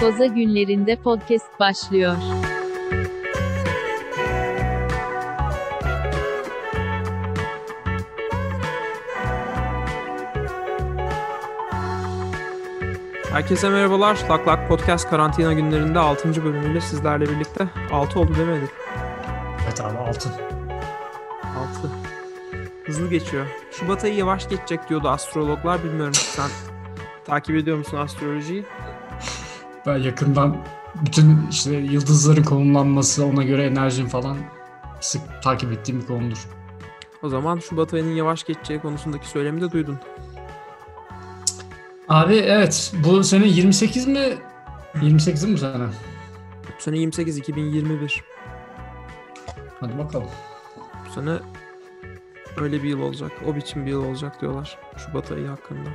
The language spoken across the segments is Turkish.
Koza günlerinde podcast başlıyor. Herkese merhabalar. Lak Lak Podcast karantina günlerinde 6. bölümüyle sizlerle birlikte. 6 oldu demedik. Evet abi altın. 6. Hızlı geçiyor. Şubat ayı yavaş geçecek diyordu astrologlar. Bilmiyorum sen takip ediyor musun astrolojiyi? Ben yakından bütün işte yıldızların konumlanması, ona göre enerjim falan sık takip ettiğim bir konudur. O zaman Şubat ayının yavaş geçeceği konusundaki söylemi de duydun. Abi evet bu sene 28 mi? 28 mi bu sene? Bu sene 28 2021. Hadi bakalım. Bu sene öyle bir yıl olacak. O biçim bir yıl olacak diyorlar Şubat ayı hakkında.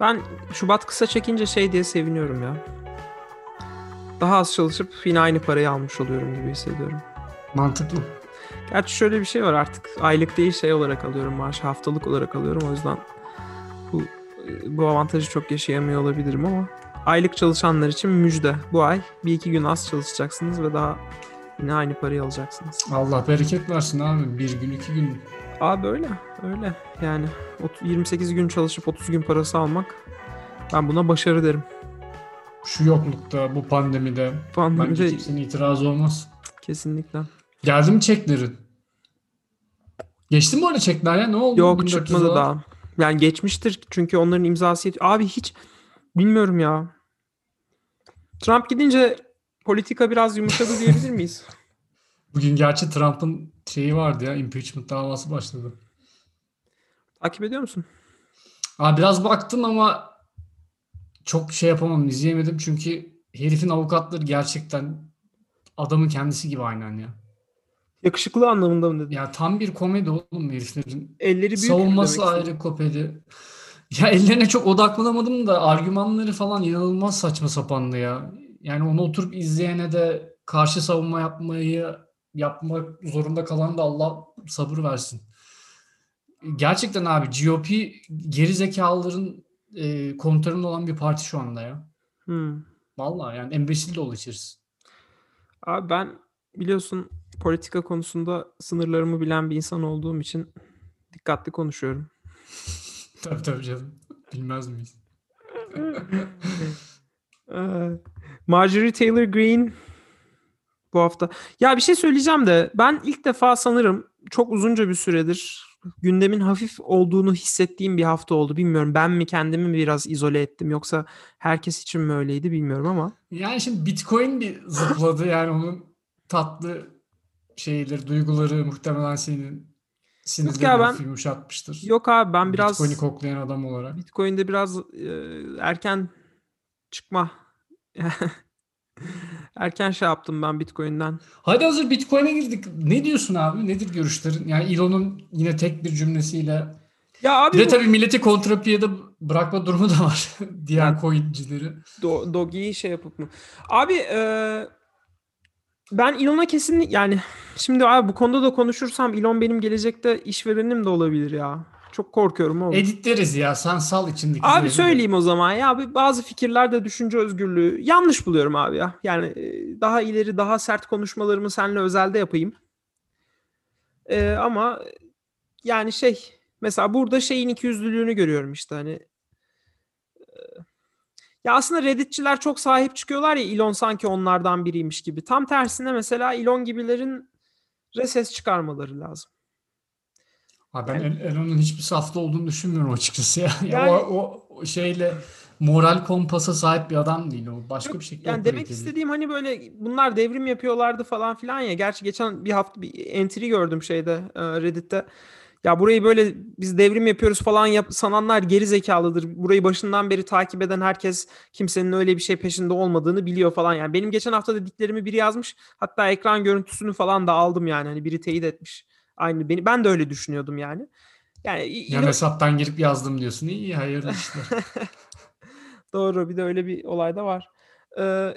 Ben Şubat kısa çekince şey diye seviniyorum ya. Daha az çalışıp yine aynı parayı almış oluyorum gibi hissediyorum. Mantıklı. Gerçi şöyle bir şey var artık aylık değil şey olarak alıyorum maaşı haftalık olarak alıyorum o yüzden bu bu avantajı çok yaşayamıyor olabilirim ama aylık çalışanlar için müjde. Bu ay bir iki gün az çalışacaksınız ve daha yine aynı parayı alacaksınız. Allah bereket versin abi. Bir gün iki gün. Abi öyle öyle yani ot- 28 gün çalışıp 30 gün parası almak ben buna başarı derim. Şu yoklukta, bu pandemide Pandemide bence kimsenin itirazı olmaz. kesinlikle. Geldi mi çeklerin? Geçti mi öyle çekler ya? Ne oldu? Yok 1400 çıkmadı dolar? daha. Yani geçmiştir çünkü onların imzası yet- Abi hiç bilmiyorum ya. Trump gidince politika biraz yumuşadı diyebilir miyiz? Bugün gerçi Trump'ın şeyi vardı ya. Impeachment davası başladı. Takip ediyor musun? Abi biraz baktım ama çok şey yapamam, izleyemedim çünkü herifin avukatları gerçekten adamın kendisi gibi aynen ya. Yakışıklı anlamında mı dedin? Ya tam bir komedi oğlum heriflerin. Elleri büyük Savunması ayrı komedi. Ya ellerine çok odaklanamadım da argümanları falan inanılmaz saçma sapandı ya. Yani onu oturup izleyene de karşı savunma yapmayı yapmak zorunda kalan da Allah sabır versin. Gerçekten abi GOP geri zekalıların e, kontrolünde olan bir parti şu anda ya. Hmm. Vallahi yani embesil dolu içerisi. Abi ben biliyorsun politika konusunda sınırlarımı bilen bir insan olduğum için dikkatli konuşuyorum. Tabii tabii canım. Bilmez miyiz? Marjorie Taylor Greene bu hafta. Ya bir şey söyleyeceğim de ben ilk defa sanırım çok uzunca bir süredir gündemin hafif olduğunu hissettiğim bir hafta oldu. Bilmiyorum ben mi kendimi biraz izole ettim yoksa herkes için mi öyleydi bilmiyorum ama. Yani şimdi Bitcoin bir zıpladı yani onun tatlı şeyleri, duyguları muhtemelen senin sinirlerini ben- yumuşatmıştır. Yok abi ben biraz Bitcoin'i koklayan adam olarak. Bitcoin'de biraz e, erken çıkma erken şey yaptım ben Bitcoin'den. Hadi hazır Bitcoin'e girdik. Ne diyorsun abi? Nedir görüşlerin? Yani Elon'un yine tek bir cümlesiyle. Ya abi Bir de bu tabii milleti kontrapiyede bırakma durumu da var. Diğer Yani- coin'cileri. Do- Doge'yi şey yapıp mı? Abi e, ben Elon'a kesin yani şimdi abi bu konuda da konuşursam Elon benim gelecekte işverenim de olabilir ya. Çok korkuyorum oğlum. Editleriz ya. Sen sal içindeki. Abi zehri de. söyleyeyim o zaman ya bazı fikirlerde düşünce özgürlüğü yanlış buluyorum abi ya. Yani e, daha ileri daha sert konuşmalarımı seninle özelde yapayım. E, ama yani şey mesela burada şeyin ikiyüzlülüğünü görüyorum işte hani e, ya aslında Redditçiler çok sahip çıkıyorlar ya Elon sanki onlardan biriymiş gibi. Tam tersine mesela Elon gibilerin ses çıkarmaları lazım. Ha ben El- Elon'un hiçbir safta olduğunu düşünmüyorum açıkçası ya. Ya Yani- o, o- o şeyle moral kompasa sahip bir adam değil o. Başka bir şekilde Yani demek istediğim hani böyle bunlar devrim yapıyorlardı falan filan ya. Gerçi geçen bir hafta bir entry gördüm şeyde e, Reddit'te. Ya burayı böyle biz devrim yapıyoruz falan yap sananlar geri zekalıdır. Burayı başından beri takip eden herkes kimsenin öyle bir şey peşinde olmadığını biliyor falan. Yani benim geçen hafta dediklerimi biri yazmış. Hatta ekran görüntüsünü falan da aldım yani. Hani biri teyit etmiş. Aynı beni ben de öyle düşünüyordum yani. Yani Yan hesaptan girip yazdım diyorsun. İyi hayırlı işler. Doğru bir de öyle bir olay da var. Ee,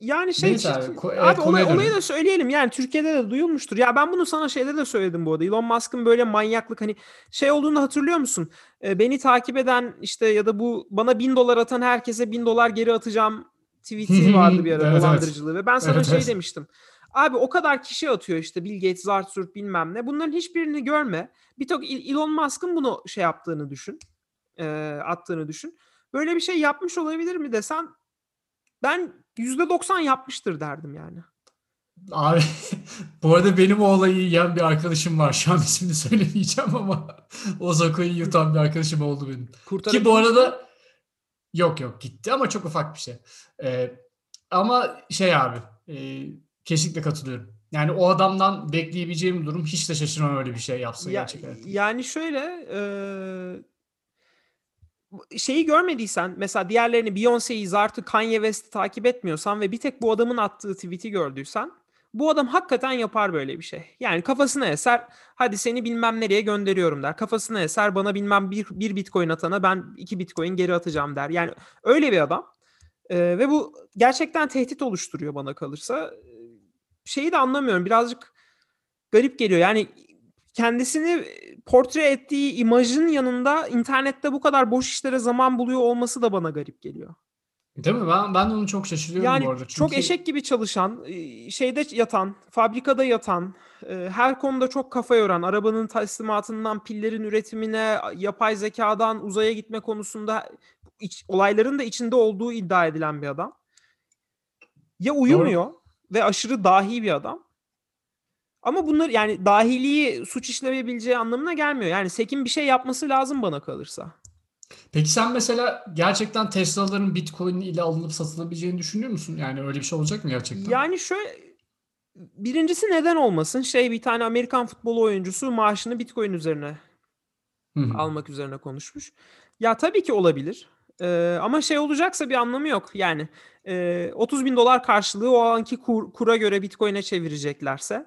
Yani şey Neyse abi, ko- abi, evet, konuya olay- olayı da söyleyelim yani Türkiye'de de duyulmuştur. Ya ben bunu sana şeyde de söyledim bu arada. Elon Musk'ın böyle manyaklık hani şey olduğunu hatırlıyor musun? Ee, beni takip eden işte ya da bu bana bin dolar atan herkese bin dolar geri atacağım tweet'i vardı bir ara Evet, evet. dolandırıcılığı ve ben sana Evet, şey evet. demiştim. Abi o kadar kişi atıyor işte Bill Gates, Arthur bilmem ne. Bunların hiçbirini görme. Bir Il- Elon Musk'ın bunu şey yaptığını düşün. e, attığını düşün. Böyle bir şey yapmış olabilir mi desen ben %90 yapmıştır derdim yani. Abi bu arada benim o olayı yiyen bir arkadaşım var. Şu an ismini söylemeyeceğim ama o Zako'yu yutan bir arkadaşım oldu benim. Ki bu arada yok yok gitti ama çok ufak bir şey. Ee, ama şey abi e, kesinlikle katılıyorum. Yani o adamdan bekleyebileceğim durum hiç de şaşırmam öyle bir şey yapsa Ya- gerçekten. yani şöyle e, şeyi görmediysen mesela diğerlerini Beyoncé'yi, Zart'ı, Kanye West'i takip etmiyorsan ve bir tek bu adamın attığı tweet'i gördüysen bu adam hakikaten yapar böyle bir şey. Yani kafasına eser hadi seni bilmem nereye gönderiyorum der. Kafasına eser bana bilmem bir, bir bitcoin atana ben iki bitcoin geri atacağım der. Yani öyle bir adam. E, ve bu gerçekten tehdit oluşturuyor bana kalırsa. Şeyi de anlamıyorum birazcık garip geliyor. Yani kendisini portre ettiği imajın yanında internette bu kadar boş işlere zaman buluyor olması da bana garip geliyor. Değil mi? Ben, ben de onu çok şaşırıyorum Yani bu arada. çok Çünkü- eşek gibi çalışan, e, şeyde yatan, fabrikada yatan, e, her konuda çok kafa yoran, arabanın teslimatından pillerin üretimine, yapay zekadan uzaya gitme konusunda iç- olayların da içinde olduğu iddia edilen bir adam. Ya uyumuyor ve aşırı dahi bir adam. Ama bunlar yani dahiliği suç işlemebileceği anlamına gelmiyor. Yani Sekin bir şey yapması lazım bana kalırsa. Peki sen mesela gerçekten Tesla'ların Bitcoin ile alınıp satılabileceğini düşünüyor musun? Yani öyle bir şey olacak mı gerçekten? Yani şöyle birincisi neden olmasın? Şey bir tane Amerikan futbol oyuncusu maaşını Bitcoin üzerine Hı hı. almak üzerine konuşmuş. Ya tabii ki olabilir. Ee, ama şey olacaksa bir anlamı yok. Yani e, 30 bin dolar karşılığı o anki kur- kura göre Bitcoin'e çevireceklerse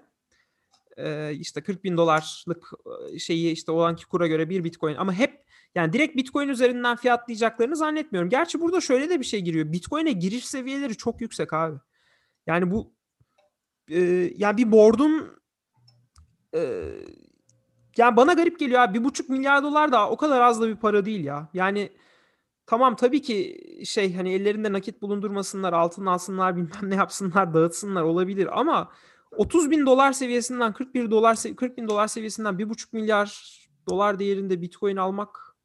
e, işte 40 bin dolarlık şeyi işte o anki kura göre bir Bitcoin ama hep yani direkt Bitcoin üzerinden fiyatlayacaklarını zannetmiyorum. Gerçi burada şöyle de bir şey giriyor. Bitcoin'e giriş seviyeleri çok yüksek abi. Yani bu e, yani bir board'un e, yani bana garip geliyor abi. Bir buçuk milyar dolar da o kadar az da bir para değil ya. Yani tamam tabii ki şey hani ellerinde nakit bulundurmasınlar, altın alsınlar, bilmem ne yapsınlar, dağıtsınlar olabilir ama 30 bin dolar seviyesinden 41 dolar se- 40 bin dolar seviyesinden bir buçuk milyar dolar değerinde bitcoin almak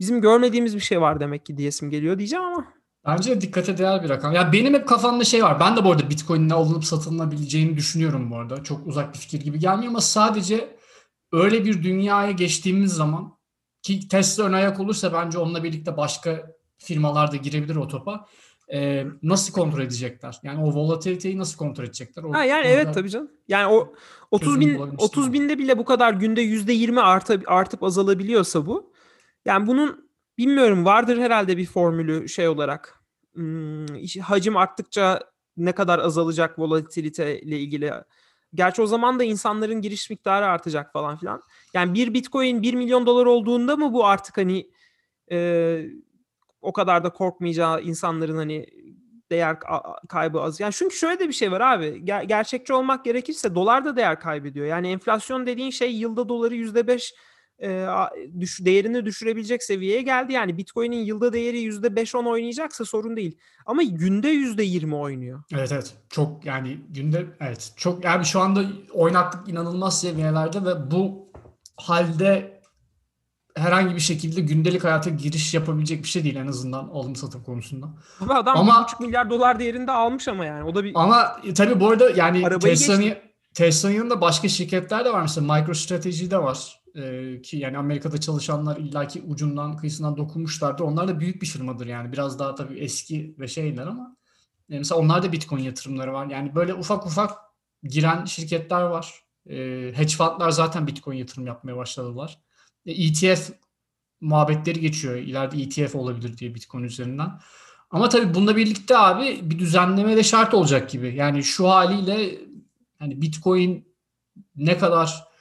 bizim görmediğimiz bir şey var demek ki diyesim geliyor diyeceğim ama Bence dikkate değer bir rakam. Ya benim hep kafamda şey var. Ben de bu arada Bitcoin'in alınıp satılabileceğini düşünüyorum bu arada. Çok uzak bir fikir gibi gelmiyor ama sadece öyle bir dünyaya geçtiğimiz zaman ki Tesla ön ayak olursa bence onunla birlikte başka firmalar da girebilir o topa. Ee, nasıl kontrol edecekler? Yani o volatiliteyi nasıl kontrol edecekler? O Ha yani evet tabii canım. Yani o 30 çözüm bin bulabilmiştim 30 ben. binde bile bu kadar günde yüzde 20 artıp artıp azalabiliyorsa bu. Yani bunun bilmiyorum vardır herhalde bir formülü şey olarak. Hmm, hacim arttıkça ne kadar azalacak volatilite ile ilgili. Gerçi o zaman da insanların giriş miktarı artacak falan filan. Yani bir bitcoin 1 milyon dolar olduğunda mı bu artık hani e, o kadar da korkmayacağı insanların hani değer ka- kaybı az. Yani çünkü şöyle de bir şey var abi. Ger- gerçekçi olmak gerekirse dolar da değer kaybediyor. Yani enflasyon dediğin şey yılda doları yüzde beş e, düş, değerini düşürebilecek seviyeye geldi. Yani Bitcoin'in yılda değeri yüzde beş on oynayacaksa sorun değil. Ama günde yüzde yirmi oynuyor. Evet evet. Çok yani günde evet. Çok yani şu anda oynaklık inanılmaz seviyelerde ve bu halde herhangi bir şekilde gündelik hayata giriş yapabilecek bir şey değil en azından alım satım konusunda. Ama adam Ama- bir buçuk milyar dolar değerinde almış ama yani. O da bir Ama e, tabii bu arada yani Tesla'nın Tesla'nın yanında başka şirketler de var. Mesela MicroStrategy de var. Ee, ki yani Amerika'da çalışanlar illaki ucundan kıyısından dokunmuşlardır. Onlar da büyük bir firmadır yani. Biraz daha tabii eski ve şeyler ama e, mesela onlar da Bitcoin yatırımları var. Yani böyle ufak ufak giren şirketler var. E, hedge fundlar zaten Bitcoin yatırım yapmaya başladılar. E, ETF muhabbetleri geçiyor. İleride ETF olabilir diye Bitcoin üzerinden. Ama tabii bununla birlikte abi bir düzenleme de şart olacak gibi. Yani şu haliyle hani Bitcoin ne kadar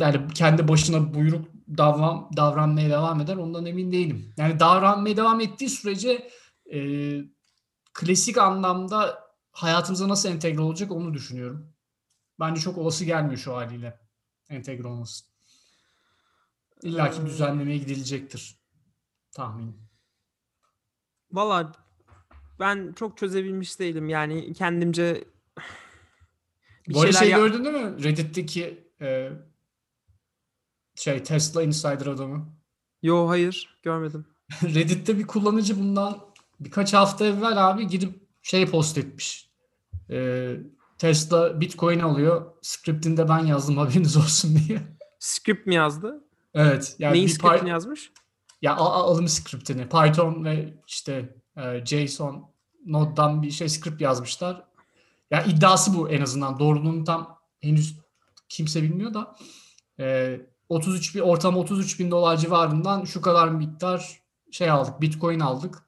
yani kendi başına buyruk davran, davranmaya devam eder ondan emin değilim. Yani davranmaya devam ettiği sürece e, klasik anlamda hayatımıza nasıl entegre olacak onu düşünüyorum. Bence çok olası gelmiyor şu haliyle entegre olması. İlla ki Ee, düzenlemeye gidilecektir tahminim. Valla ben çok çözebilmiş değilim. Yani kendimce bir şeyler şey yap- gördün değil mi? Reddit'teki e, şey Tesla Insider adamı. Yo hayır görmedim. Reddit'te bir kullanıcı bundan birkaç hafta evvel abi gidip şey post etmiş. Ee, Tesla Bitcoin alıyor. Script'inde ben yazdım haberiniz olsun diye. Script mi yazdı? Evet. Yani Neyin bir scriptini yazmış? ya alım script'ini Python ve işte e, JSON Node'dan bir şey script yazmışlar. Ya iddiası bu en azından. Doğruluğunu tam henüz kimse bilmiyor da. E, 33 bin, ortam 33 bin dolar civarından şu kadar miktar şey aldık. Bitcoin aldık.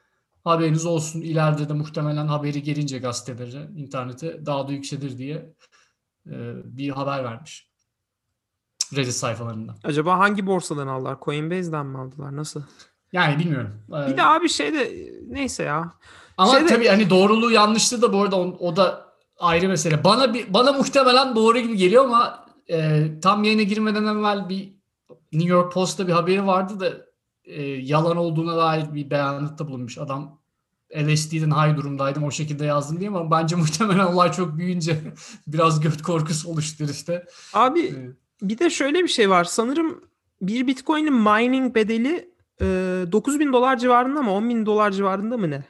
Haberiniz olsun. İleride de muhtemelen haberi gelince gazetelere, internete daha da yükselir diye e, bir haber vermiş. Reddit sayfalarında. Acaba hangi borsadan aldılar? Coinbase'den mi aldılar? Nasıl? Yani bilmiyorum. E, Bir de abi şey de neyse ya. Ama Şeyde- tabii hani doğruluğu yanlışlığı da bu arada o, o da ayrı mesele. Bana bir bana muhtemelen doğru gibi geliyor ama e, tam yayına girmeden evvel bir New York Post'ta bir haberi vardı da e, yalan olduğuna dair bir beyanatта bulunmuş. Adam LSD'den high durumdaydım o şekilde yazdım diye ama bence muhtemelen olay çok büyüyünce biraz göt korkusu oluştu işte. Abi E, bir de şöyle bir şey var. Sanırım bir Bitcoin'in mining bedeli e, 9 bin dolar civarında mı? 10 bin dolar civarında mı ne?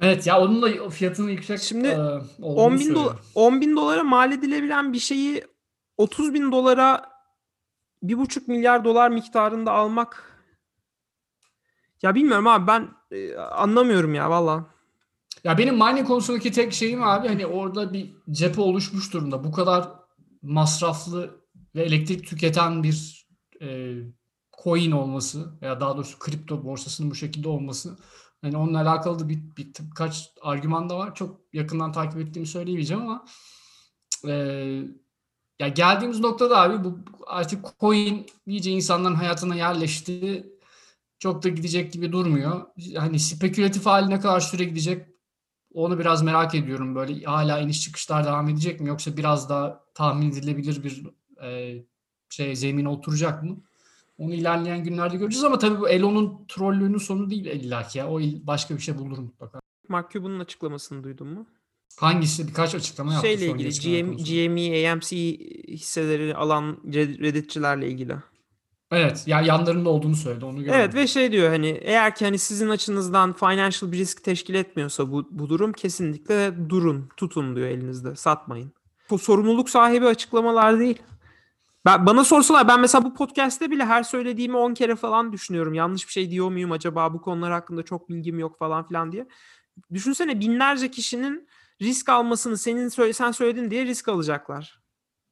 Evet ya onun da fiyatının yüksek Şimdi e, 10 olduğunu bin, dolar, 10 bin dolara mal edilebilen bir şeyi 30 bin dolara 1,5 milyar dolar miktarında almak ya bilmiyorum abi ben e, anlamıyorum ya valla. Ya benim mining konusundaki tek şeyim abi hani orada bir cephe oluşmuş durumda. Bu kadar masraflı ve elektrik tüketen bir e, coin olması veya daha doğrusu kripto borsasının bu şekilde olması hani onunla alakalı da bir, bir birkaç argüman da var. Çok yakından takip ettiğimi söyleyemeyeceğim ama e, ya geldiğimiz noktada abi bu artık coin iyice insanların hayatına yerleşti. Çok da gidecek gibi durmuyor. Hani spekülatif hali ne kadar süre gidecek onu biraz merak ediyorum. Böyle hala iniş çıkışlar devam edecek mi yoksa biraz daha tahmin edilebilir bir e, şey zemine oturacak mı? Onu ilerleyen günlerde göreceğiz ama tabii bu Elon'un trollüğünün sonu değil illaki ya. O başka bir şey bulur mutlaka. Mark Cuban'ın açıklamasını duydun mu? Hangisi? Birkaç açıklama yaptı. Şeyle ilgili GM. GME, AMC hisseleri alan Redditçilerle ilgili. Evet. Ya yanlarında olduğunu söyledi. Onu gördüm. Evet ve şey diyor hani eğer ki hani sizin açınızdan financial bir risk teşkil etmiyorsa bu, bu durum kesinlikle durun, tutun diyor elinizde, satmayın. Bu sorumluluk sahibi açıklamalar değil. Ben, bana sorsalar ben mesela bu podcast'te bile her söylediğimi 10 kere falan düşünüyorum. Yanlış bir şey diyor muyum acaba bu konular hakkında çok bilgim yok falan filan diye. Düşünsene binlerce kişinin risk almasını senin söyle, sen söyledin diye risk alacaklar.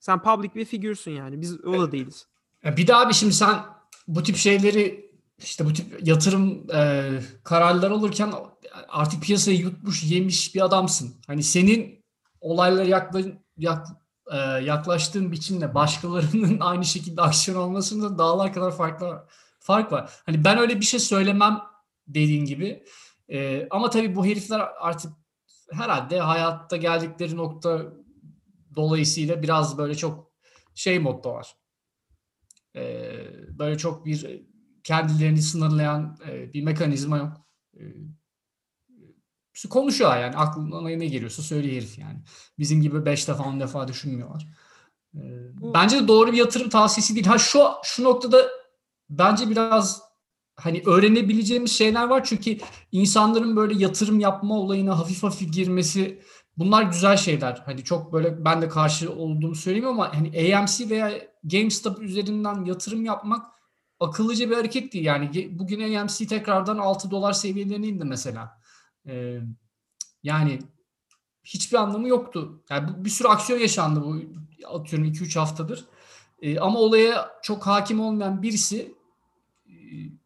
Sen public bir figürsün yani. Biz o da değiliz. Bir de abi şimdi sen bu tip şeyleri işte bu tip yatırım e, kararları alırken artık piyasayı yutmuş yemiş bir adamsın. Hani senin olaylara yakla, yak, e, yaklaştığın biçimle başkalarının aynı şekilde aksiyon almasında dağlar kadar farklı fark var. Hani ben öyle bir şey söylemem dediğin gibi. E, ama tabii bu herifler artık herhalde hayatta geldikleri nokta dolayısıyla biraz böyle çok şey moddalar. Ee, böyle çok bir kendilerini sınırlayan e, bir mekanizma yok. Ee, konuşuyorlar yani aklına ne geliyorsa söylüyor herif yani. Bizim gibi 5 defa 10 defa düşünmüyorlar. Ee, Bence de doğru bir yatırım tavsiyesi değil. Ha şu şu noktada bence biraz hani öğrenebileceğimiz şeyler var çünkü insanların böyle yatırım yapma olayına hafif hafif girmesi bunlar güzel şeyler. Hani çok böyle ben de karşı olduğumu söyleyeyim ama hani AMC veya GameStop üzerinden yatırım yapmak akıllıca bir hareket değil. Yani bugün AMC tekrardan 6 dolar seviyelerine indi mesela. Ee, yani hiçbir anlamı yoktu. Yani bu- bir sürü aksiyon yaşandı bu atıyorum 2-3 haftadır. Ee, ama olaya çok hakim olmayan birisi e,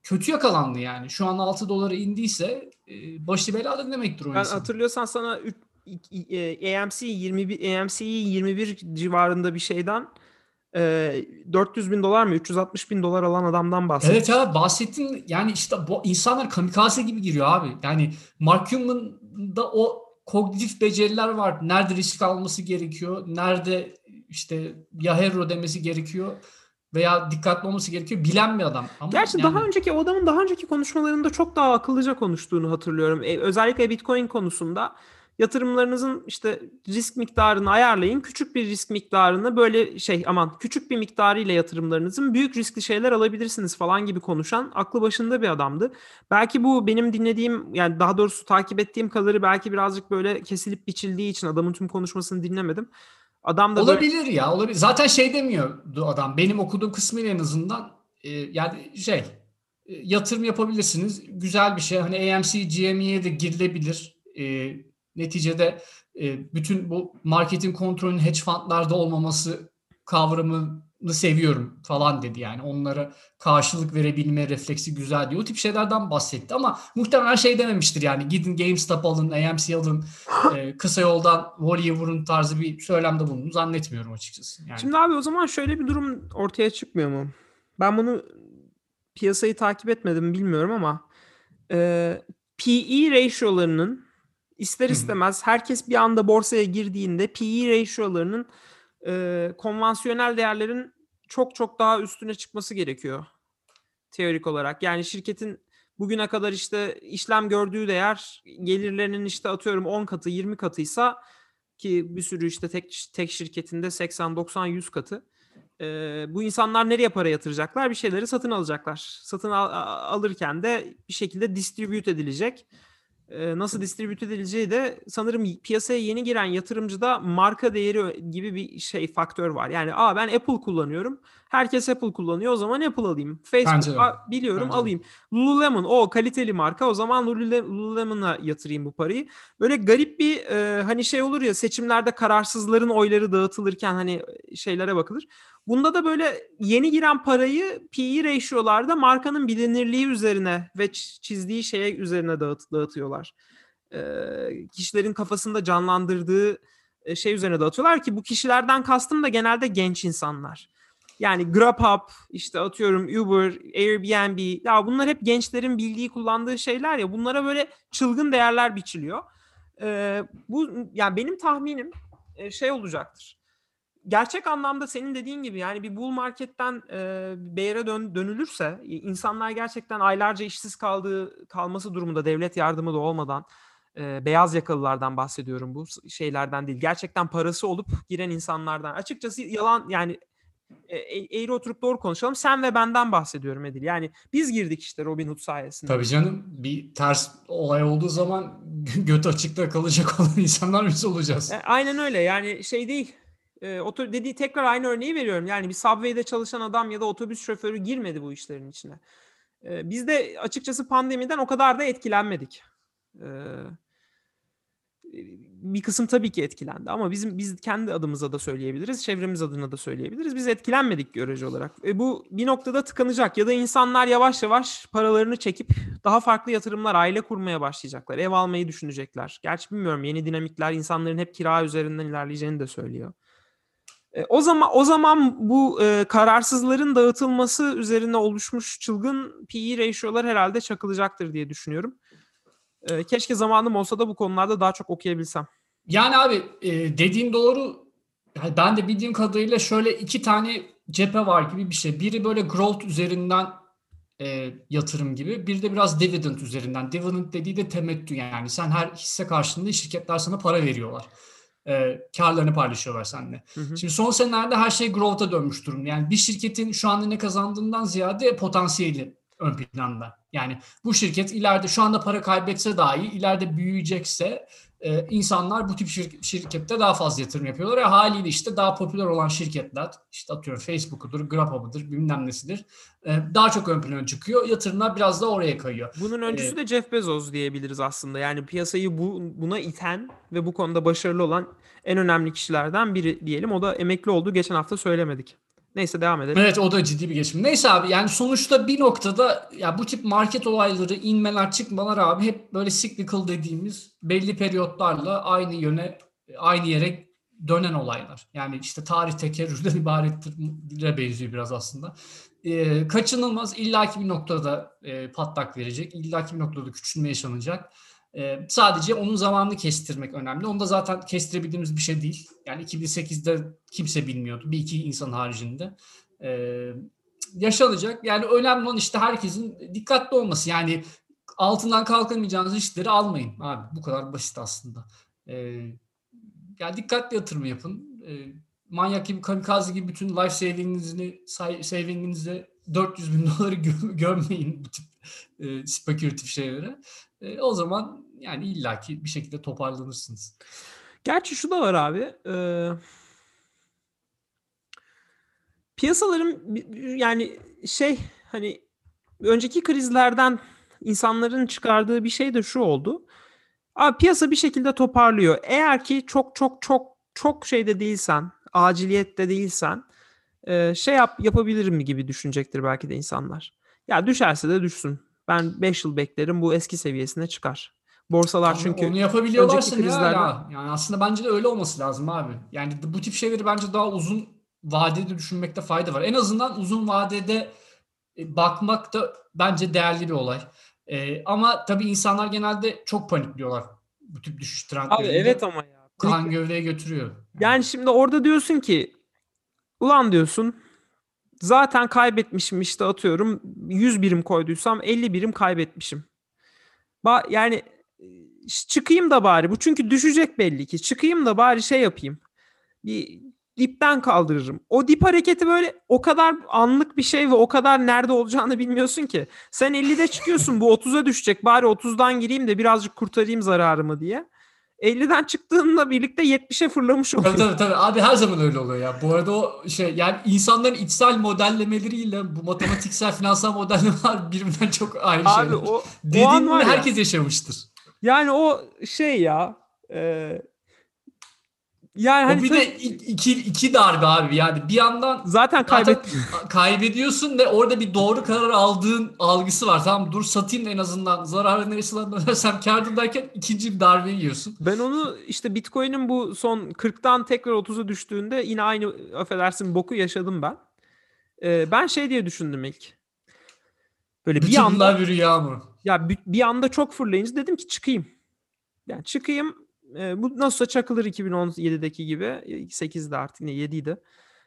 kötü yakalandı yani. Şu an 6 dolara indiyse e, başı belada demektir o Ben insan. hatırlıyorsan sana üç- i- i- AMC 21 AMC'yi 21 civarında bir şeyden e, 400 bin dolar mı 360 bin dolar alan adamdan bahsettim. Evet abi bahsettin yani işte bu insanlar kamikaze gibi giriyor abi. Yani Mark Cuban'da o kognitif beceriler var. Nerede risk alması gerekiyor? Nerede işte ya hero demesi gerekiyor? veya dikkatli olması gerekiyor. Bilen bir adam. Ama Gerçi yani, daha önceki o adamın daha önceki konuşmalarında çok daha akıllıca konuştuğunu hatırlıyorum. E, özellikle Bitcoin konusunda yatırımlarınızın işte risk miktarını ayarlayın. Küçük bir risk miktarını böyle şey aman küçük bir miktarıyla yatırımlarınızın büyük riskli şeyler alabilirsiniz falan gibi konuşan aklı başında bir adamdı. Belki bu benim dinlediğim yani daha doğrusu takip ettiğim kadarı belki birazcık böyle kesilip biçildiği için adamın tüm konuşmasını dinlemedim. Adam da böyle- Olabilir ya olabilir. Zaten şey demiyordu adam. Benim okuduğum kısmıyla en azından e, yani şey e, yatırım yapabilirsiniz. Güzel bir şey. Hani AMC, GME'ye de girilebilir. E, neticede e, bütün bu marketin kontrolünün hedge fundlarda olmaması kavramını seviyorum falan dedi yani. Onlara karşılık verebilme refleksi güzel diyor. O tip şeylerden bahsetti ama muhtemelen şey dememiştir yani gidin GameStop alın, AMC alın, e, kısa yoldan voleyi vurun tarzı bir söylemde bulunduğunu zannetmiyorum açıkçası. Yani. Şimdi abi o zaman şöyle bir durum ortaya çıkmıyor mu? Ben bunu piyasayı takip etmedim bilmiyorum ama e, PE ratio'larının ister istemez herkes bir anda borsaya girdiğinde PE ratio'larının e, konvansiyonel değerlerin çok çok daha üstüne çıkması gerekiyor teorik olarak. Yani şirketin bugüne kadar işte işlem gördüğü değer gelirlerinin işte atıyorum 10 katı 20 katıysa ki bir sürü işte tek tek şirketinde 80 90 100 katı. Ee, bu insanlar nereye para yatıracaklar? Bir şeyleri satın alacaklar. Satın al- alırken de bir şekilde distribute edilecek. Nasıl distribute edileceği de sanırım piyasaya yeni giren yatırımcıda marka değeri gibi bir şey faktör var. Yani aa ben Apple kullanıyorum. Herkes Apple kullanıyor. O zaman Apple alayım. Facebook de. aa, biliyorum Bence de. alayım. Lululemon o kaliteli marka. O zaman Lulule- Lululemon'a yatırayım bu parayı. Böyle garip bir e, hani şey olur ya seçimlerde kararsızların oyları dağıtılırken hani şeylere bakılır. Bunda da böyle yeni giren parayı PE ratio'larda markanın bilinirliği üzerine ve çizdiği şeye üzerine dağıt, dağıtıyorlar. Ee, kişilerin kafasında canlandırdığı e, şey üzerine dağıtıyorlar ki bu kişilerden kastım da genelde genç insanlar. Yani Grubhub, işte atıyorum Uber, Airbnb, ya bunlar hep gençlerin bildiği, kullandığı şeyler ya. Bunlara böyle çılgın değerler biçiliyor. Ee, bu yani benim tahminim e, şey olacaktır gerçek anlamda senin dediğin gibi yani bir bull marketten e, bear'e dön, dönülürse insanlar gerçekten aylarca işsiz kaldığı kalması durumunda devlet yardımı da olmadan e, beyaz yakalılardan bahsediyorum bu şeylerden değil. Gerçekten parası olup giren insanlardan. Açıkçası yalan yani e, e- eğri oturup doğru konuşalım. Sen ve benden bahsediyorum Edil. Yani biz girdik işte Robinhood sayesinde. Tabii canım bir ters olay olduğu zaman göt açıkta kalacak olan insanlar biz olacağız. E, aynen öyle yani şey değil. E, oto, dediği tekrar aynı örneği veriyorum. Yani bir Subway'de çalışan adam ya da otobüs şoförü girmedi bu işlerin içine. E, biz de açıkçası pandemiden o kadar da etkilenmedik. E, bir kısım tabii ki etkilendi ama bizim biz kendi adımıza da söyleyebiliriz, çevremiz adına da söyleyebiliriz. Biz etkilenmedik görece olarak. E, bu bir noktada tıkanacak ya da insanlar yavaş yavaş paralarını çekip daha farklı yatırımlar, aile kurmaya başlayacaklar. Ev almayı düşünecekler. Gerçi bilmiyorum yeni dinamikler insanların hep kira üzerinden ilerleyeceğini de söylüyor. E, o zaman o zaman bu e, kararsızların dağıtılması üzerine oluşmuş çılgın PE ratio'lar herhalde çakılacaktır diye düşünüyorum. E, keşke zamanım olsa da bu konularda daha çok okuyabilsem. Yani abi e, dediğin doğru. Yani ben de bildiğim kadarıyla şöyle iki tane cephe var gibi bir şey. Biri böyle growth üzerinden e, yatırım gibi. Bir de biraz dividend üzerinden. Dividend dediği de temettü yani. Sen her hisse karşılığında şirketler sana para veriyorlar. E, karlarını paylaşıyorlar seninle. Hı hı. Şimdi son senelerde her şey growth'a dönmüş durumda. Yani bir şirketin şu anda ne kazandığından ziyade potansiyeli ön planda. Yani bu şirket ileride şu anda para kaybetse dahi ileride büyüyecekse e, insanlar bu tip şir- şirkette daha fazla yatırım yapıyorlar. Ve haliyle işte daha popüler olan şirketler işte atıyorum Facebook'udur, Grubhub'udur, bilmem nesidir. e, daha çok ön plana çıkıyor. Yatırımlar biraz da oraya kayıyor. Bunun öncüsü de Jeff Bezos diyebiliriz aslında. Yani piyasayı bu buna iten ve bu konuda başarılı olan en önemli kişilerden biri diyelim. O da emekli oldu. Geçen hafta söylemedik. Neyse devam edelim. Evet o da ciddi bir geçim. Neyse abi yani sonuçta bir noktada ya bu tip market olayları, inmeler, çıkmalar abi hep böyle cyclical dediğimiz belli periyotlarla aynı yöne, aynı yere dönen olaylar. Yani işte tarih tekerrürden ibarettir benziyor biraz aslında. Ee, kaçınılmaz illaki bir noktada e, patlak verecek. illaki bir noktada küçülme yaşanacak. Ee, sadece onun zamanını kestirmek önemli. Onu da zaten kestirebildiğimiz bir şey değil. Yani 2008'de kimse bilmiyordu. Bir iki insan haricinde. Ee, yaşanacak. Yani önemli olan işte herkesin dikkatli olması. Yani altından kalkamayacağınız işleri almayın abi. Bu kadar basit aslında. Ee, yani dikkatli yatırım yapın. Manyak gibi kamikaze gibi bütün life saving'inizi saving'inize 400 bin doları gö- gömmeyin bu tip e, spekülatif şeylere. E, o zaman yani illaki bir şekilde toparlanırsınız. Gerçi şu da var abi. E, piyasaların yani şey hani önceki krizlerden insanların çıkardığı bir şey de şu oldu. Abi piyasa bir şekilde toparlıyor. Eğer ki çok çok çok çok şeyde değilsen, aciliyette değilsen e, şey yap yapabilirim gibi düşünecektir belki de insanlar. Ya düşerse de düşsün. Ben 5 yıl beklerim bu eski seviyesine çıkar. Borsalar Ama çünkü onu yapabiliyorlarsa ne krizlerden... hala? Yani aslında bence de öyle olması lazım abi. Yani bu tip şeyleri bence daha uzun vadede düşünmekte fayda var. En azından uzun vadede e, bakmak da bence değerli bir olay. Ee, ama tabii insanlar genelde çok panikliyorlar bu tip düşüş trendlerinde. Abi evet ama ya. Kan gövdeye götürüyor. Yani. yani şimdi orada diyorsun ki ulan diyorsun zaten kaybetmişim işte atıyorum 100 birim koyduysam 50 birim kaybetmişim. Ba yani çıkayım da bari bu çünkü düşecek belli ki çıkayım da bari şey yapayım. Bir dipten kaldırırım. O dip hareketi böyle o kadar anlık bir şey ve o kadar nerede olacağını bilmiyorsun ki. Sen 50'de çıkıyorsun bu 30'a düşecek bari 30'dan gireyim de birazcık kurtarayım zararımı diye. 50'den çıktığında birlikte 70'e fırlamış oluyor. Tabii tabii tabii. Abi her zaman öyle oluyor ya. Bu arada o şey yani insanların içsel modellemeleriyle bu matematiksel finansal modellemeler birbirinden çok ayrı Abi şeyler. o, o an var ya, herkes yaşamıştır. Yani o şey ya e, yani O hani bir söz- de iki, iki darbe abi yani bir yandan zaten zaten kaybet kaybediyorsun ve orada bir doğru karar aldığın algısı var. Tamam dur satayım en azından zararı neresinden dönersem kârdım derken ikinci bir darbe yiyorsun. Ben onu işte Bitcoin'in bu son 40'tan tekrar 30'a düştüğünde yine aynı affedersin boku yaşadım ben. Ee, ben şey diye düşündüm ilk. Böyle bir Bütün anda bunlar bir rüya mı? ya bir, bir anda çok fırlayınca dedim ki çıkayım. Yani çıkayım. E, bu nasılsa çakılır 2017'deki gibi. 8'de artık ne 7'ydi.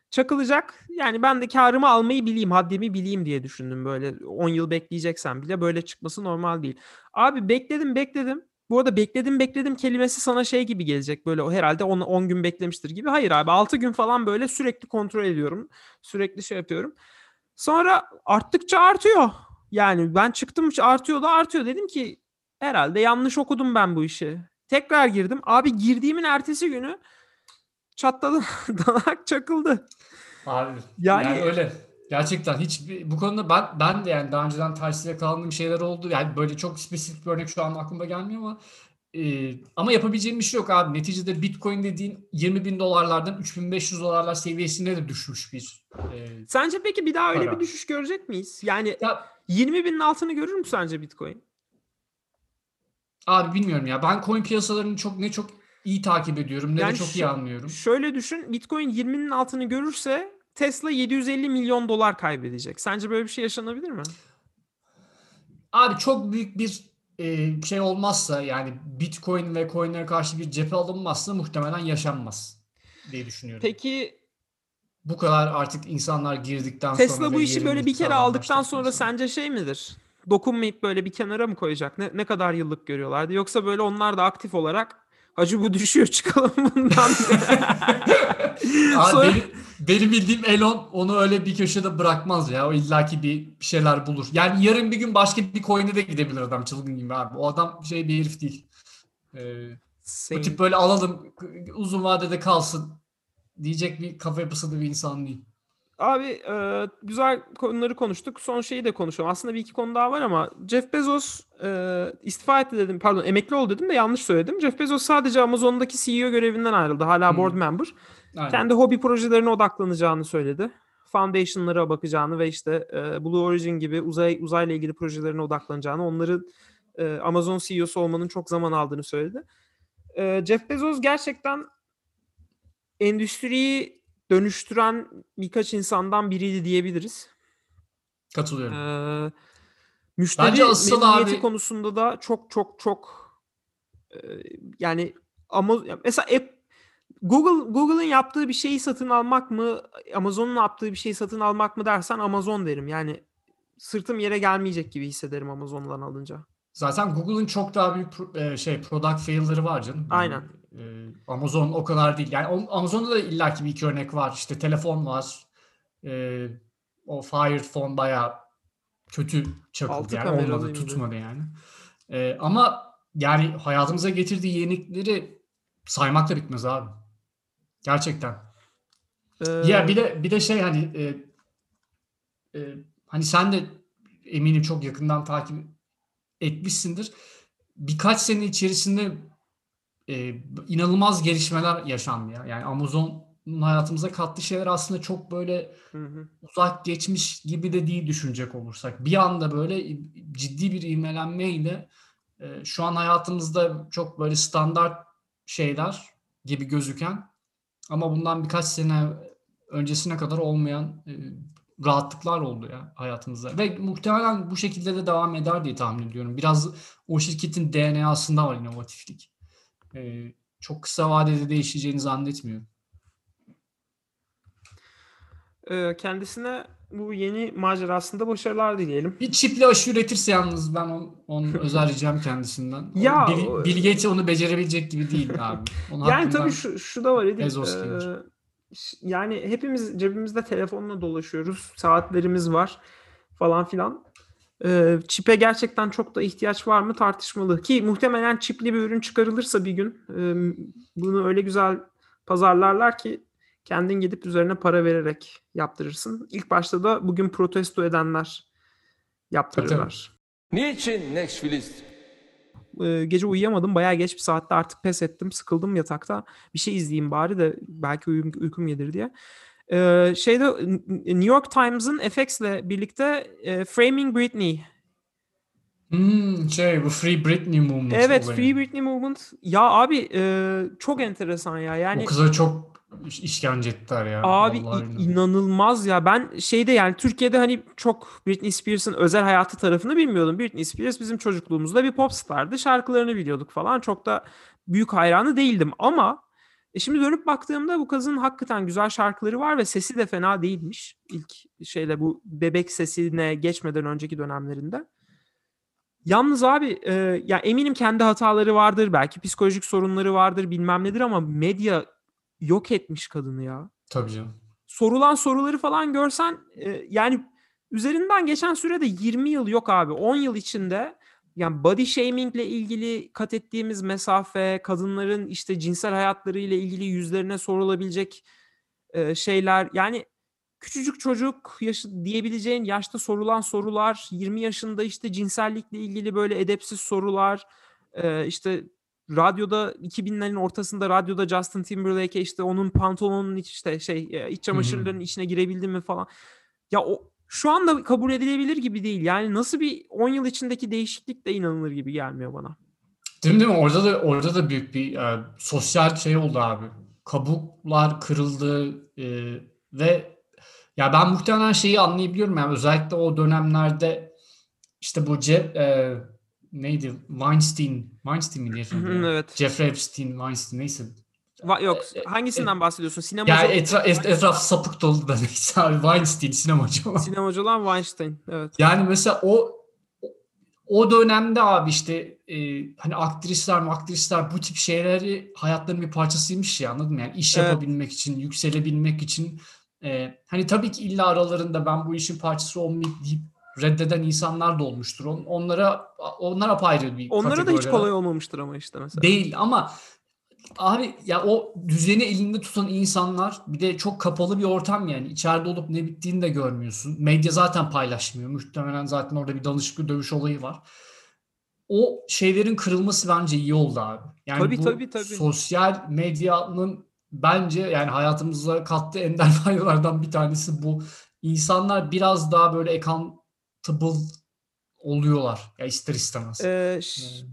Çakılacak. Yani ben de karımı almayı bileyim, haddimi bileyim diye düşündüm böyle. 10 yıl bekleyeceksen bile böyle çıkması normal değil. Abi bekledim bekledim. Bu arada bekledim bekledim kelimesi sana şey gibi gelecek. Böyle herhalde 10, 10 gün beklemiştir gibi. Hayır abi 6 gün falan böyle sürekli kontrol ediyorum. Sürekli şey yapıyorum. Sonra arttıkça artıyor. Yani ben çıktım artıyor da artıyor. Dedim ki herhalde yanlış okudum ben bu işi. Tekrar girdim. Abi girdiğimin ertesi günü çatladı. Danak çakıldı. Abi Yani- yani, öyle. Gerçekten hiç bu konuda ben ben de yani daha önceden tersiyle kaldığım şeyler oldu. Yani böyle çok spesifik bir örnek şu an aklıma gelmiyor ama e, ama yapabileceğim bir şey yok abi. Neticede Bitcoin dediğin 20 bin dolarlardan 3500 dolarlar seviyesine de düşmüş bir e, Sence peki bir daha öyle Para. bir düşüş görecek miyiz? Yani ya 20 binin altını görür mü sence Bitcoin? Abi bilmiyorum ya. Ben coin piyasalarını çok ne çok iyi takip ediyorum ne Yani de çok iyi anlıyorum. Şöyle düşün Bitcoin 20'nin altını görürse Tesla 750 milyon dolar kaybedecek. Sence böyle bir şey yaşanabilir mi? Abi çok büyük bir e, şey olmazsa yani Bitcoin ve coinlere karşı bir cephe alınmazsa muhtemelen yaşanmaz diye düşünüyorum. Peki bu kadar artık insanlar girdikten sonra Tesla bu işi böyle bir kere aldıktan başlattıktan sonra sence şey midir? Dokunmayıp böyle bir kenara mı koyacak? Ne, ne kadar yıllık görüyorlardı? Yoksa böyle onlar da aktif olarak Hacı bu düşüyor çıkalım bundan. Abi Sonra- benim, benim bildiğim Elon onu öyle bir köşede bırakmaz ya. O illaki bir, bir şeyler bulur. Yani yarın bir gün başka bir coin'e de gidebilir adam çılgın gibi abi. O adam şey bir herif değil. Ee, bu Same. tip böyle alalım uzun vadede kalsın diyecek bir kafa yapısı da bir insan değil. Abi e, güzel konuları konuştuk. Son şeyi de konuşalım. Aslında bir iki konu daha var ama Jeff Bezos e, istifa etti dedim. Pardon emekli oldu dedim de yanlış söyledim. Jeff Bezos sadece Amazon'daki CEO görevinden ayrıldı. Hala Hmm. board member. Aynen. Kendi hobi projelerine odaklanacağını söyledi. Foundation'lara bakacağını ve işte e, Blue Origin gibi uzay uzayla ilgili projelerine odaklanacağını, onların e, Amazon CEO'su olmanın çok zaman aldığını söyledi. E, Jeff Bezos gerçekten endüstriyi dönüştüren birkaç insandan biriydi diyebiliriz. Katılıyorum. Ee, müşteri Bence asıl memnuniyeti abi- konusunda da çok çok çok e, yani ama mesela App- Google Google'ın yaptığı bir şeyi satın almak mı, Amazon'un yaptığı bir şeyi satın almak mı dersen Amazon derim. Yani sırtım yere gelmeyecek gibi hissederim Amazon'dan alınca. Zaten Google'ın çok daha büyük e, şey product fail'ları var canım. Aynen. E, Amazon o kadar değil. Yani Amazon'da da illaki bir iki örnek var. İşte telefon var. E, o Fire Phone bayağı kötü çakıldı Altı yani olmadı tutmadı yani. E, ama yani hayatımıza getirdiği yenilikleri saymak da bitmez abi. Gerçekten. Ee, Ya bir de bir de şey hani e, e, hani sen de eminim çok yakından takip etmişsindir. Birkaç sene içerisinde e, inanılmaz gelişmeler yaşandı ya. Yani Amazon'un hayatımıza kattığı şeyler aslında çok böyle hı hı. uzak geçmiş gibi de değil düşünecek olursak. Bir anda böyle ciddi bir ivmelenmeyle e, şu an hayatımızda çok böyle standart şeyler gibi gözüken ama bundan birkaç sene öncesine kadar olmayan e, rahatlıklar oldu ya hayatımızda. Ve muhtemelen bu şekilde de devam eder diye tahmin ediyorum. Biraz o şirketin DNA'sında var inovatiflik. E, çok kısa vadede değişeceğini zannetmiyorum. Ee, kendisine bu yeni macerasında başarılar dileyelim. Bir çipli aşı üretirse yalnız ben onu, onu özel ricam kendisinden. Ya, Bill, Bill Gates onu becerebilecek gibi değil abi. Onun Yani tabii şu, şu da var Edip. Bezos gelir. ş- yani hepimiz cebimizde telefonla dolaşıyoruz. Saatlerimiz var falan filan. Eee, çipe gerçekten çok da ihtiyaç var mı tartışmalı. Ki muhtemelen çipli bir ürün çıkarılırsa bir gün eee, bunu öyle güzel pazarlarlar ki kendin gidip üzerine para vererek yaptırırsın. İlk başta da bugün protesto edenler yaptırırlar. Niçin Netflix Ee, gece uyuyamadım. Bayağı geç bir saatte artık pes ettim. Sıkıldım yatakta. Bir şey izleyeyim bari de belki uyum, uykum gelir diye. Ee, şeyde New York Times'ın FX'le birlikte e, Framing Britney. Hmm, şey bu Free Britney Movement Evet, olayı. Free Britney Movement. Ya abi e, çok enteresan ya. Yani o kıza çok iş- işkence ettiler ya. Abi i- inanılmaz ya. Ben şeyde yani Türkiye'de hani çok Britney Spears'ın özel hayatı tarafını bilmiyordum. Britney Spears bizim çocukluğumuzda bir popstardı. Şarkılarını biliyorduk falan. Çok da büyük hayranı değildim ama e şimdi dönüp baktığımda bu kızın hakikaten güzel şarkıları var ve sesi de fena değilmiş. İlk şeyle bu bebek sesine geçmeden önceki dönemlerinde. Yalnız abi e, ya eminim kendi hataları vardır. Belki psikolojik sorunları vardır bilmem nedir ama medya yok etmiş kadını ya Tabii canım. sorulan soruları falan görsen e, yani üzerinden geçen sürede 20 yıl yok abi. 10 yıl içinde yani body shaming ile ilgili kat ettiğimiz mesafe, kadınların işte cinsel hayatları ile ilgili yüzlerine sorulabilecek e, şeyler yani küçücük çocuk yaşı diyebileceğin yaşta sorulan sorular, 20 yaşında işte cinsellikle ilgili böyle edepsiz sorular, e, işte radyoda 2000'lerin ortasında radyoda Justin Timberlake'e işte onun pantolonunun iç işte şey e, iç çamaşırlarının içine girebildim mi falan. Ya o şu anda kabul edilebilir gibi değil. Yani nasıl bir 10 yıl içindeki değişiklik de inanılır gibi gelmiyor bana. Değil mi, değil mi? Orada da orada da büyük bir e, sosyal şey oldu abi. Kabuklar kırıldı e, ve ya ben muhtemelen şeyi anlayabiliyorum yani özellikle o dönemlerde işte bu Jeff, e, neydi Weinstein Weinstein mi diye evet. Jeffrey Epstein Weinstein neyse Va- yok hangisinden bahsediyorsun? Sinema yani etra, et- etraf sapık dolu da neyse abi Weinstein sinemacı ama. sinemacı olan Weinstein. Evet. Yani mesela o o dönemde abi işte e, hani aktrisler aktrisler bu tip şeyleri hayatlarının bir parçasıymış ya anladın mı? Yani iş Evet. yapabilmek için, yükselebilmek için e, hani tabii ki illa aralarında ben bu işin parçası olmayayım deyip reddeden insanlar da olmuştur. On- Onlara onlara apayrı bir Onlara da hiç kategori. kolay olmamıştır ama işte mesela. Değil ama abi ya o düzeni elinde tutan insanlar bir de çok kapalı bir ortam yani içeride olup ne bittiğini de görmüyorsun. Medya zaten paylaşmıyor. Muhtemelen zaten orada bir danışıklı dövüş olayı var. O şeylerin kırılması bence iyi oldu abi. Yani Tabii, bu tabii, tabii. sosyal medyanın bence yani hayatımıza kattığı ender faydalardan bir tanesi bu. İnsanlar biraz daha böyle accountable oluyorlar ya ister istemez. Ee, ş-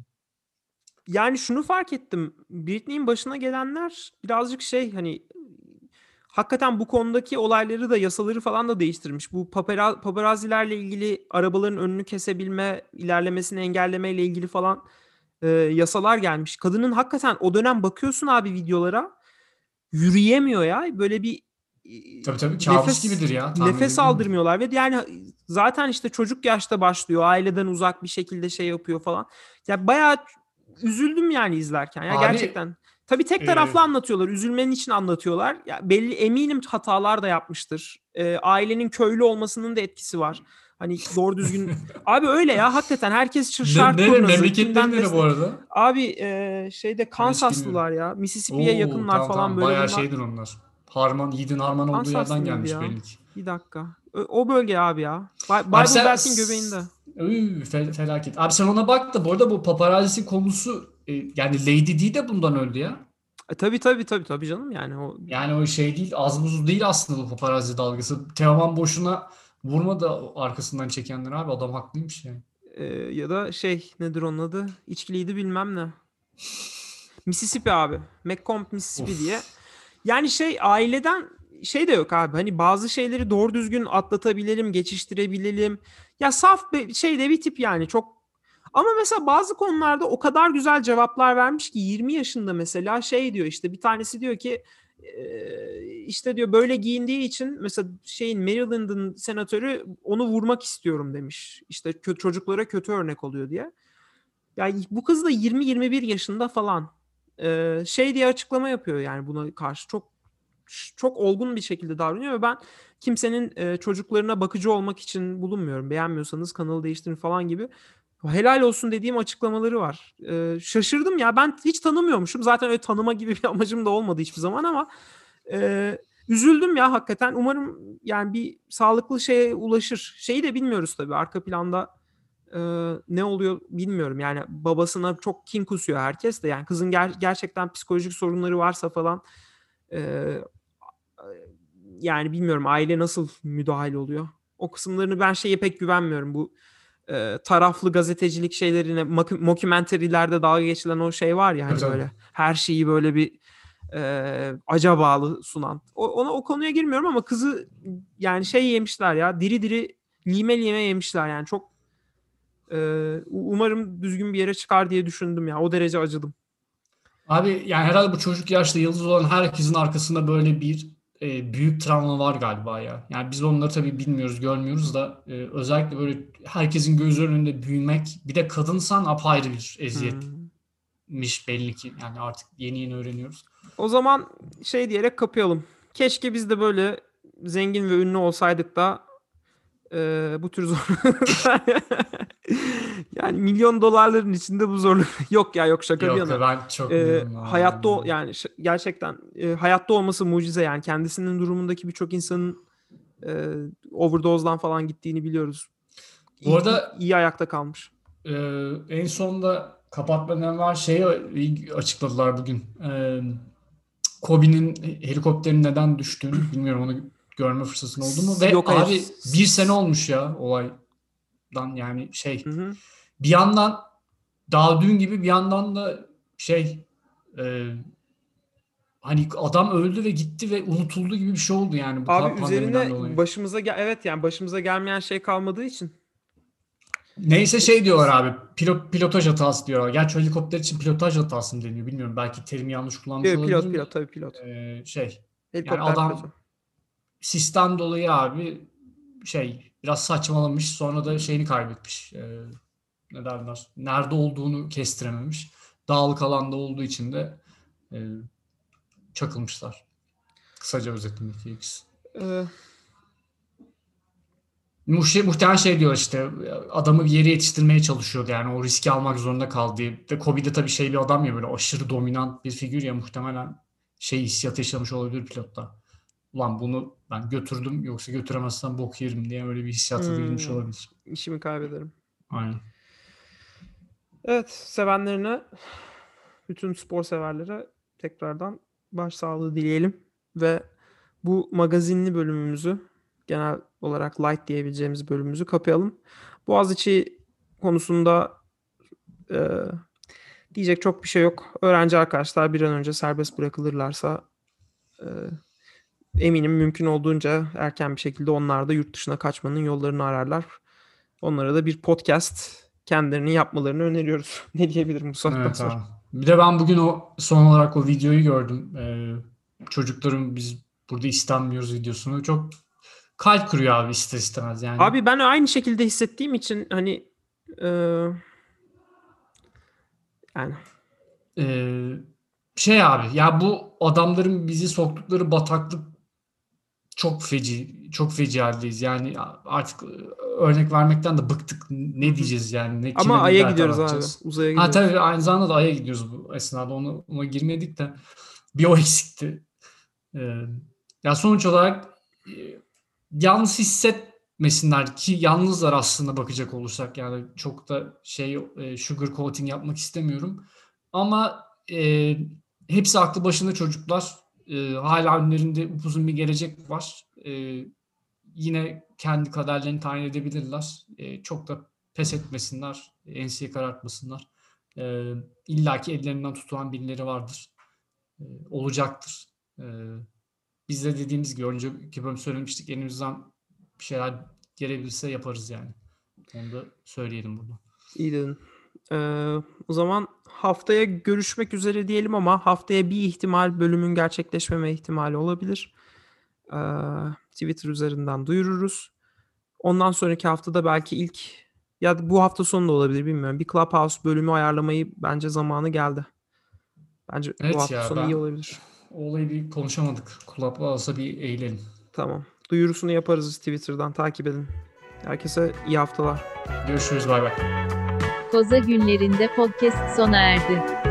yani şunu fark ettim. Britney'in başına gelenler birazcık şey hani hakikaten bu konudaki olayları da yasaları falan da değiştirmiş. Bu papara, paparazilerle ilgili arabaların önünü kesebilme, ilerlemesini engelleme ile ilgili falan e, yasalar gelmiş. Kadının hakikaten o dönem bakıyorsun abi videolara. yürüyemiyor ya. Böyle bir Tabii tabii kabus gibidir ya. tahmin nefes edebiliyorum. aldırmıyorlar ve yani zaten işte çocuk yaşta başlıyor. Aileden uzak bir şekilde şey yapıyor falan. Ya bayağı üzüldüm yani izlerken ya Abi, gerçekten. Tabii tek e, taraflı anlatıyorlar. Üzülmenin için anlatıyorlar. Ya belli eminim hatalar da yapmıştır. E, ailenin köylü olmasının da etkisi var. Hani doğru düzgün. Abi öyle ya hakikaten herkes Ne, şart nere, kurnazı, memleketleri kimden nere bu arada? Abi e, şeyde Kansaslılar ya. Mississippi'ye yakınlar tamam, falan tamam. böyle. Bayağı bunlar. şeydir onlar. Harman, Yiğit'in Harman olduğu Kansaslı yerden gelmiş ya? belli ki. Bir dakika. O bölge abi ya. Abi Bible Belt'in göbeğinde. Üy, fel- felaket. Abi sen ona bak da bu arada bu paparazzi konusu e, yani Lady Di de bundan öldü ya. E, tabii tabii tabii tabii canım yani o Yani o şey değil az buz değil aslında bu paparazzi dalgası. Teoman boşuna vurmadı arkasından çekenler abi adam haklıymış yani. e, ya da şey nedir onun adı? İçkiliydi bilmem ne. Mississippi abi. McComb Mississippi Of. diye. Yani şey aileden şey de yok abi. Hani bazı şeyleri doğru düzgün atlatabilelim, geçiştirebilelim. Ya saf bir şey de bir tip yani çok ama mesela bazı konularda o kadar güzel cevaplar vermiş ki 20 yaşında mesela şey diyor işte bir tanesi diyor ki işte diyor böyle giyindiği için mesela şeyin Maryland'ın senatörü onu vurmak istiyorum demiş. İşte çocuklara kötü örnek oluyor diye. Yani bu kız da 20-21 yaşında falan. Şey diye açıklama yapıyor yani buna karşı çok çok olgun bir şekilde davranıyor ve ben kimsenin e, çocuklarına bakıcı olmak için bulunmuyorum. Beğenmiyorsanız kanalı değiştirin falan gibi. Helal olsun dediğim açıklamaları var. E, şaşırdım ya ben hiç tanımıyormuşum. Zaten öyle tanıma gibi bir amacım da olmadı hiçbir zaman ama e, üzüldüm ya hakikaten. Umarım yani bir sağlıklı şeye ulaşır. Şeyi de bilmiyoruz tabii arka planda e, ne oluyor bilmiyorum. Yani babasına çok kin kusuyor herkes de. Yani kızın ger- gerçekten psikolojik sorunları varsa falan e, yani bilmiyorum aile nasıl müdahale oluyor. O kısımlarını ben şeye pek güvenmiyorum. Bu e, taraflı gazetecilik şeylerine, mockumentary'lerde dalga geçilen o şey var ya hani tabii. böyle her şeyi böyle bir e, acabalı sunan. O, ona o konuya girmiyorum ama kızı yani şey yemişler ya diri diri lime lime yemişler yani çok e, umarım düzgün bir yere çıkar diye düşündüm ya. O derece acıdım. Abi yani herhalde bu çocuk yaşta yıldız olan herkesin arkasında böyle bir e, büyük travma var galiba ya. Yani biz onları tabii bilmiyoruz, görmüyoruz da e, özellikle böyle herkesin gözü önünde büyümek bir de kadınsan apayrı bir eziyetmiş Hmm. belli ki. Yani artık yeni yeni öğreniyoruz. O zaman şey diyerek kapayalım. Keşke biz de böyle zengin ve ünlü olsaydık da e, bu tür zor yani milyon dolarların içinde bu zorluk yok ya yok şaka bir Yok yana. ben çok E, abi. hayatta o- yani gerçekten e, hayatta olması mucize yani kendisinin durumundaki birçok insanın e, overdose'dan falan gittiğini biliyoruz. Bu İyi- arada- iyi ayakta kalmış. Ee, en sonda kapatmadan var şeyi açıkladılar bugün. Ee, Kobe'nin helikopterin neden düştüğünü bilmiyorum onu görme fırsatın oldu mu? Ve Yok, hayır. abi bir sene olmuş ya olaydan yani şey Hı hı. bir yandan daha dün gibi bir yandan da şey e, hani adam öldü ve gitti ve unutuldu gibi bir şey oldu yani bu Abi üzerine dolayı. başımıza gel evet yani başımıza gelmeyen şey kalmadığı için Neyse şey diyorlar abi pilot pilotaj hatası diyorlar. Gerçi helikopter için pilotaj hatası mı deniyor bilmiyorum. Belki terimi yanlış kullanmış Evet, pilot pilot tabii pilot. Ee, şey Helikopter adam- pilotu. Sistem dolayı abi şey biraz saçmalamış sonra da şeyini kaybetmiş. Ee, ne derler? Nerede olduğunu kestirememiş. Dağlık alanda olduğu için de e, çakılmışlar. Kısaca özetlemek gerekirse. Ee, Muhte- muhtemelen şey diyor işte adamı bir yere yetiştirmeye çalışıyordu yani o riski almak zorunda kaldı. Ve Kobe de tabii şey bir adam ya böyle aşırı dominant bir figür ya muhtemelen şey hissiyat yaşamış olabilir pilotta. Ulan bunu ben götürdüm yoksa götüremezsem bok yerim diye böyle bir hissiyata Hmm. girmiş olabilir. işimi kaybederim. Aynen. Evet, sevenlerine, bütün spor severlere tekrardan başsağlığı dileyelim ve bu magazinli bölümümüzü genel olarak light diyebileceğimiz bölümümüzü kapayalım. Boğaziçi konusunda e, diyecek çok bir şey yok. Öğrenci arkadaşlar bir an önce serbest bırakılırlarsa e, eminim mümkün olduğunca erken bir şekilde onlar da yurt dışına kaçmanın yollarını ararlar. Onlara da bir podcast kendilerini yapmalarını öneriyoruz. ne diyebilirim bu saatten Evet sonra? abi. Bir de ben bugün o son olarak o videoyu gördüm. Ee, çocukların biz burada istenmiyoruz videosunu çok kalp kırıyor abi ister istemez yani. Abi ben aynı şekilde hissettiğim için hani e, yani Ee, şey abi ya bu adamların bizi soktukları bataklık çok feci çok feci haldeyiz. Yani artık örnek vermekten de bıktık. Ne diyeceğiz yani? Ne, ama Ay'a gidiyoruz anlatacağız? abi. Uzaya Ha gidiyoruz. tabii aynı zamanda da Ay'a gidiyoruz bu esnada. Ona, ona girmedik de bir o eksikti. Ee, ya sonuç olarak e, yalnız hissetmesinler ki yalnızlar aslında bakacak olursak yani çok da şey e, sugar coating yapmak istemiyorum. Ama e, hepsi aklı başında çocuklar. E, hala önlerinde upuzun bir gelecek var. E, yine kendi kaderlerini tayin edebilirler. E, çok da pes etmesinler. Enseyi karartmasınlar. E, İlla ki ellerinden tutulan birileri vardır. E, olacaktır. Biz de dediğimiz gibi önceki bölüm söylemiştik. Elimizden bir şeyler gelebilirse yaparız yani. Onu da söyleyelim burada. İyi dedin. Ee, o zaman haftaya görüşmek üzere diyelim ama haftaya bir ihtimal bölümün gerçekleşmeme ihtimali olabilir. Ee, Twitter üzerinden duyururuz. Ondan sonraki haftada belki ilk ya bu hafta sonu da olabilir bilmiyorum. Bir Clubhouse bölümü ayarlamayı bence zamanı geldi. Bence Evet bu hafta ya, sonu iyi olabilir. Olayı bir konuşamadık. Alsa bir eğilelim. Tamam. Duyurusunu yaparız Twitter'dan takip edin. Herkese iyi haftalar. Görüşürüz bay bay. Koza günlerinde podcast sona erdi.